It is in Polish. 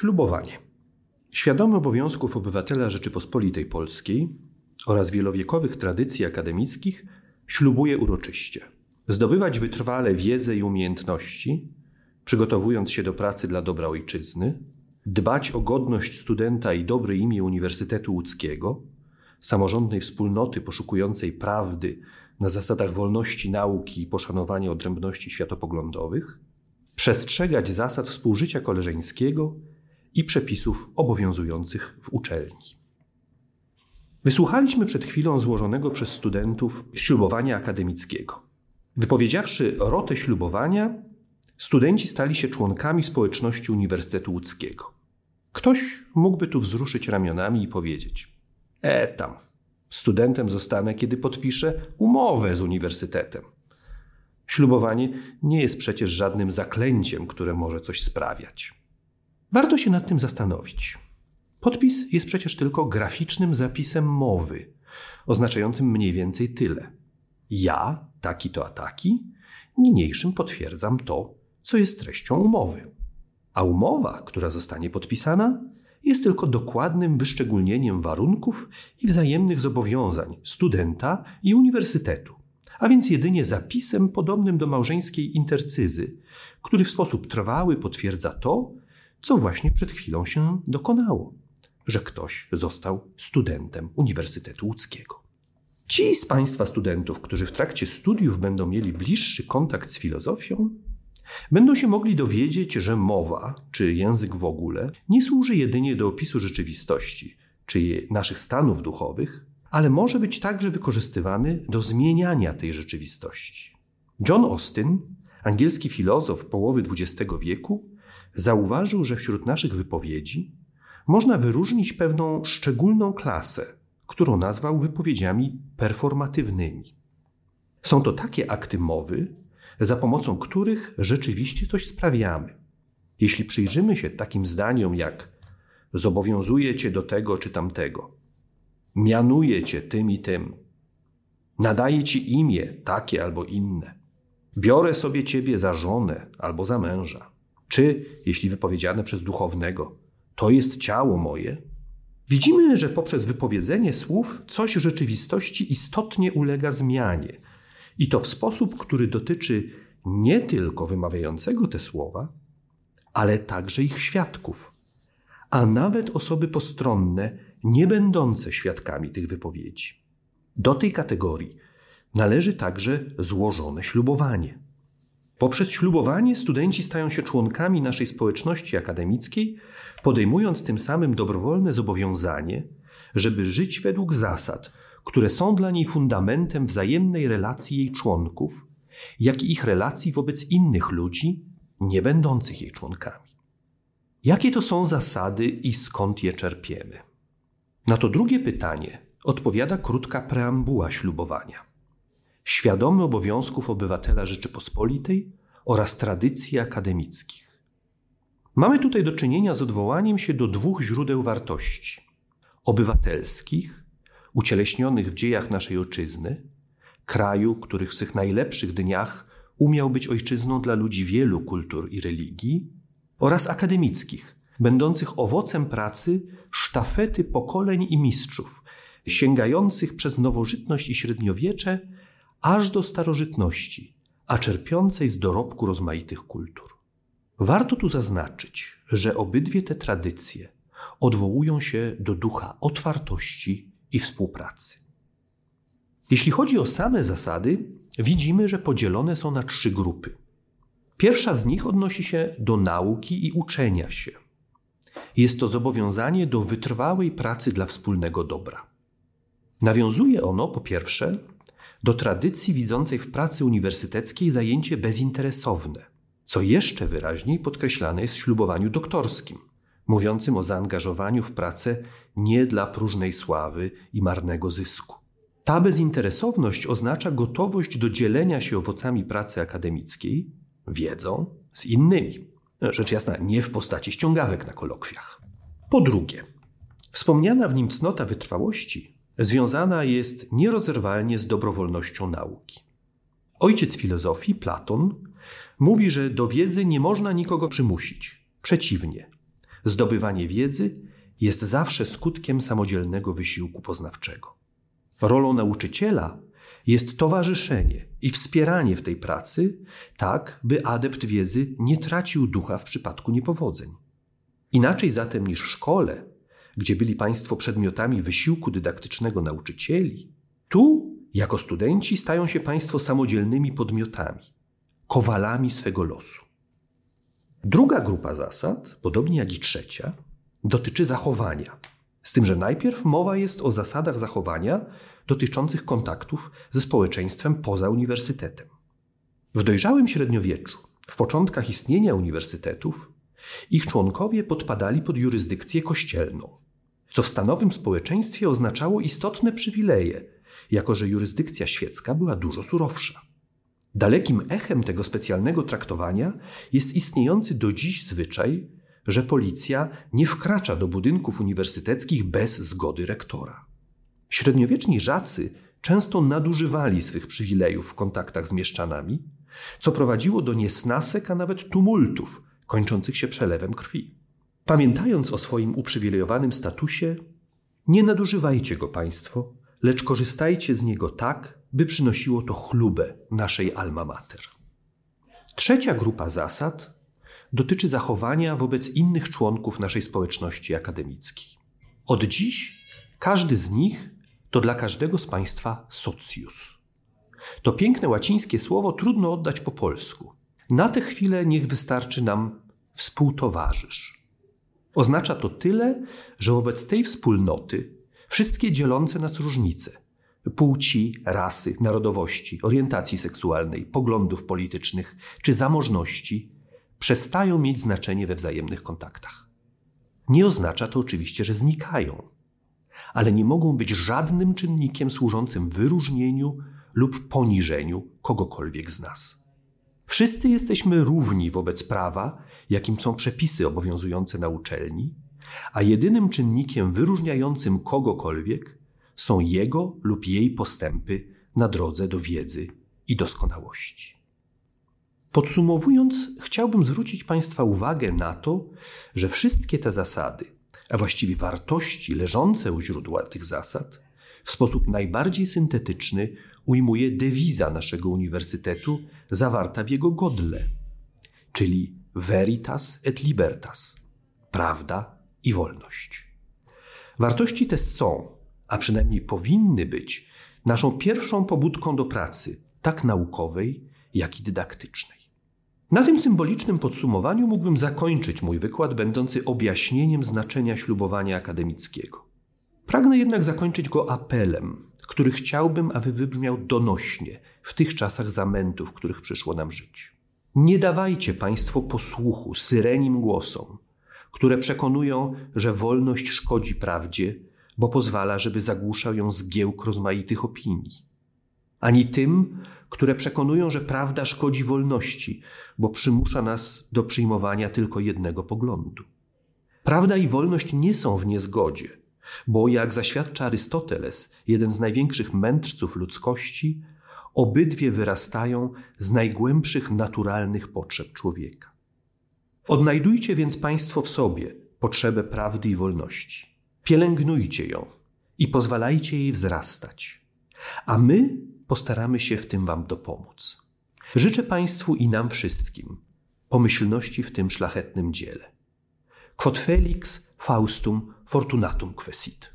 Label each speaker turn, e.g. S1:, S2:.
S1: Ślubowanie. Świadomy obowiązków obywatela Rzeczypospolitej Polskiej oraz wielowiekowych tradycji akademickich, ślubuje uroczyście. Zdobywać wytrwale wiedzę i umiejętności, przygotowując się do pracy dla dobra ojczyzny, dbać o godność studenta i dobre imię Uniwersytetu Łódzkiego, samorządnej wspólnoty poszukującej prawdy na zasadach wolności nauki i poszanowania odrębności światopoglądowych, przestrzegać zasad współżycia koleżeńskiego i przepisów obowiązujących w uczelni. Wysłuchaliśmy przed chwilą złożonego przez studentów ślubowania akademickiego. Wypowiedziawszy rotę ślubowania, studenci stali się członkami społeczności Uniwersytetu Łódzkiego. Ktoś mógłby tu wzruszyć ramionami i powiedzieć: E tam, studentem zostanę, kiedy podpiszę umowę z uniwersytetem. Ślubowanie nie jest przecież żadnym zaklęciem, które może coś sprawiać. Warto się nad tym zastanowić. Podpis jest przecież tylko graficznym zapisem mowy, oznaczającym mniej więcej tyle. Ja, taki to a taki, niniejszym potwierdzam to, co jest treścią umowy. A umowa, która zostanie podpisana, jest tylko dokładnym wyszczególnieniem warunków i wzajemnych zobowiązań studenta i uniwersytetu, a więc jedynie zapisem podobnym do małżeńskiej intercyzy, który w sposób trwały potwierdza to, co właśnie przed chwilą się dokonało że ktoś został studentem Uniwersytetu Łódzkiego. Ci z Państwa studentów, którzy w trakcie studiów będą mieli bliższy kontakt z filozofią, będą się mogli dowiedzieć, że mowa, czy język w ogóle, nie służy jedynie do opisu rzeczywistości, czy naszych stanów duchowych, ale może być także wykorzystywany do zmieniania tej rzeczywistości. John Austin, angielski filozof połowy XX wieku, zauważył, że wśród naszych wypowiedzi można wyróżnić pewną szczególną klasę, którą nazwał wypowiedziami performatywnymi. Są to takie akty mowy, za pomocą których rzeczywiście coś sprawiamy. Jeśli przyjrzymy się takim zdaniom jak zobowiązuje cię do tego czy tamtego, mianuje cię tym i tym, nadaje ci imię takie albo inne, biorę sobie ciebie za żonę albo za męża, czy, jeśli wypowiedziane przez duchownego, to jest ciało moje, widzimy, że poprzez wypowiedzenie słów coś w rzeczywistości istotnie ulega zmianie. I to w sposób, który dotyczy nie tylko wymawiającego te słowa, ale także ich świadków, a nawet osoby postronne, nie będące świadkami tych wypowiedzi. Do tej kategorii należy także złożone ślubowanie. Poprzez ślubowanie studenci stają się członkami naszej społeczności akademickiej, podejmując tym samym dobrowolne zobowiązanie, żeby żyć według zasad, które są dla niej fundamentem wzajemnej relacji jej członków, jak i ich relacji wobec innych ludzi, nie będących jej członkami. Jakie to są zasady i skąd je czerpiemy? Na to drugie pytanie odpowiada krótka preambuła ślubowania świadomy obowiązków obywatela Rzeczypospolitej oraz tradycji akademickich. Mamy tutaj do czynienia z odwołaniem się do dwóch źródeł wartości: obywatelskich, ucieleśnionych w dziejach naszej ojczyzny, kraju, który w swych najlepszych dniach umiał być ojczyzną dla ludzi wielu kultur i religii, oraz akademickich, będących owocem pracy sztafety pokoleń i mistrzów, sięgających przez nowożytność i średniowiecze aż do starożytności, a czerpiącej z dorobku rozmaitych kultur. Warto tu zaznaczyć, że obydwie te tradycje odwołują się do ducha otwartości i współpracy. Jeśli chodzi o same zasady, widzimy, że podzielone są na trzy grupy. Pierwsza z nich odnosi się do nauki i uczenia się. Jest to zobowiązanie do wytrwałej pracy dla wspólnego dobra. Nawiązuje ono, po pierwsze, do tradycji widzącej w pracy uniwersyteckiej zajęcie bezinteresowne, co jeszcze wyraźniej podkreślane jest w ślubowaniu doktorskim, mówiącym o zaangażowaniu w pracę nie dla próżnej sławy i marnego zysku. Ta bezinteresowność oznacza gotowość do dzielenia się owocami pracy akademickiej, wiedzą z innymi. Rzecz jasna, nie w postaci ściągawek na kolokwiach. Po drugie, wspomniana w nim cnota wytrwałości związana jest nierozerwalnie z dobrowolnością nauki. Ojciec filozofii, Platon, mówi, że do wiedzy nie można nikogo przymusić. Przeciwnie, Zdobywanie wiedzy jest zawsze skutkiem samodzielnego wysiłku poznawczego. Rolą nauczyciela jest towarzyszenie i wspieranie w tej pracy, tak by adept wiedzy nie tracił ducha w przypadku niepowodzeń. Inaczej zatem niż w szkole, gdzie byli Państwo przedmiotami wysiłku dydaktycznego nauczycieli, tu, jako studenci, stają się Państwo samodzielnymi podmiotami, kowalami swego losu. Druga grupa zasad, podobnie jak i trzecia, dotyczy zachowania. Z tym, że najpierw mowa jest o zasadach zachowania dotyczących kontaktów ze społeczeństwem poza uniwersytetem. W dojrzałym średniowieczu, w początkach istnienia uniwersytetów, ich członkowie podpadali pod jurysdykcję kościelną, co w stanowym społeczeństwie oznaczało istotne przywileje, jako że jurysdykcja świecka była dużo surowsza. Dalekim echem tego specjalnego traktowania jest istniejący do dziś zwyczaj, że policja nie wkracza do budynków uniwersyteckich bez zgody rektora. Średniowieczni żacy często nadużywali swych przywilejów w kontaktach z mieszczanami, co prowadziło do niesnasek, a nawet tumultów kończących się przelewem krwi. Pamiętając o swoim uprzywilejowanym statusie, nie nadużywajcie go państwo, lecz korzystajcie z niego tak, by przynosiło to chlubę naszej alma mater. Trzecia grupa zasad dotyczy zachowania wobec innych członków naszej społeczności akademickiej. Od dziś każdy z nich to dla każdego z Państwa socius. To piękne łacińskie słowo trudno oddać po polsku. Na tę chwilę niech wystarczy nam współtowarzysz. Oznacza to tyle, że wobec tej wspólnoty wszystkie dzielące nas różnice płci, rasy, narodowości, orientacji seksualnej, poglądów politycznych czy zamożności przestają mieć znaczenie we wzajemnych kontaktach. Nie oznacza to oczywiście, że znikają, ale nie mogą być żadnym czynnikiem służącym wyróżnieniu lub poniżeniu kogokolwiek z nas. Wszyscy jesteśmy równi wobec prawa, jakim są przepisy obowiązujące na uczelni, a jedynym czynnikiem wyróżniającym kogokolwiek są jego lub jej postępy na drodze do wiedzy i doskonałości. Podsumowując, chciałbym zwrócić Państwa uwagę na to, że wszystkie te zasady, a właściwie wartości leżące u źródła tych zasad, w sposób najbardziej syntetyczny ujmuje dewiza naszego uniwersytetu zawarta w jego godle, czyli veritas et libertas prawda i wolność. Wartości te są, a przynajmniej powinny być, naszą pierwszą pobudką do pracy, tak naukowej, jak i dydaktycznej. Na tym symbolicznym podsumowaniu mógłbym zakończyć mój wykład, będący objaśnieniem znaczenia ślubowania akademickiego. Pragnę jednak zakończyć go apelem, który chciałbym, aby wybrzmiał donośnie w tych czasach zamętów, w których przyszło nam żyć. Nie dawajcie Państwo posłuchu syrenim głosom, które przekonują, że wolność szkodzi prawdzie, bo pozwala, żeby zagłuszał ją zgiełk rozmaitych opinii. Ani tym, które przekonują, że prawda szkodzi wolności, bo przymusza nas do przyjmowania tylko jednego poglądu. Prawda i wolność nie są w niezgodzie, bo jak zaświadcza Arystoteles, jeden z największych mędrców ludzkości, obydwie wyrastają z najgłębszych naturalnych potrzeb człowieka. Odnajdujcie więc Państwo w sobie potrzebę prawdy i wolności. Pielęgnujcie ją i pozwalajcie jej wzrastać. A my postaramy się w tym Wam dopomóc. Życzę Państwu i nam wszystkim pomyślności w tym szlachetnym dziele. Quod felix Faustum fortunatum quesit.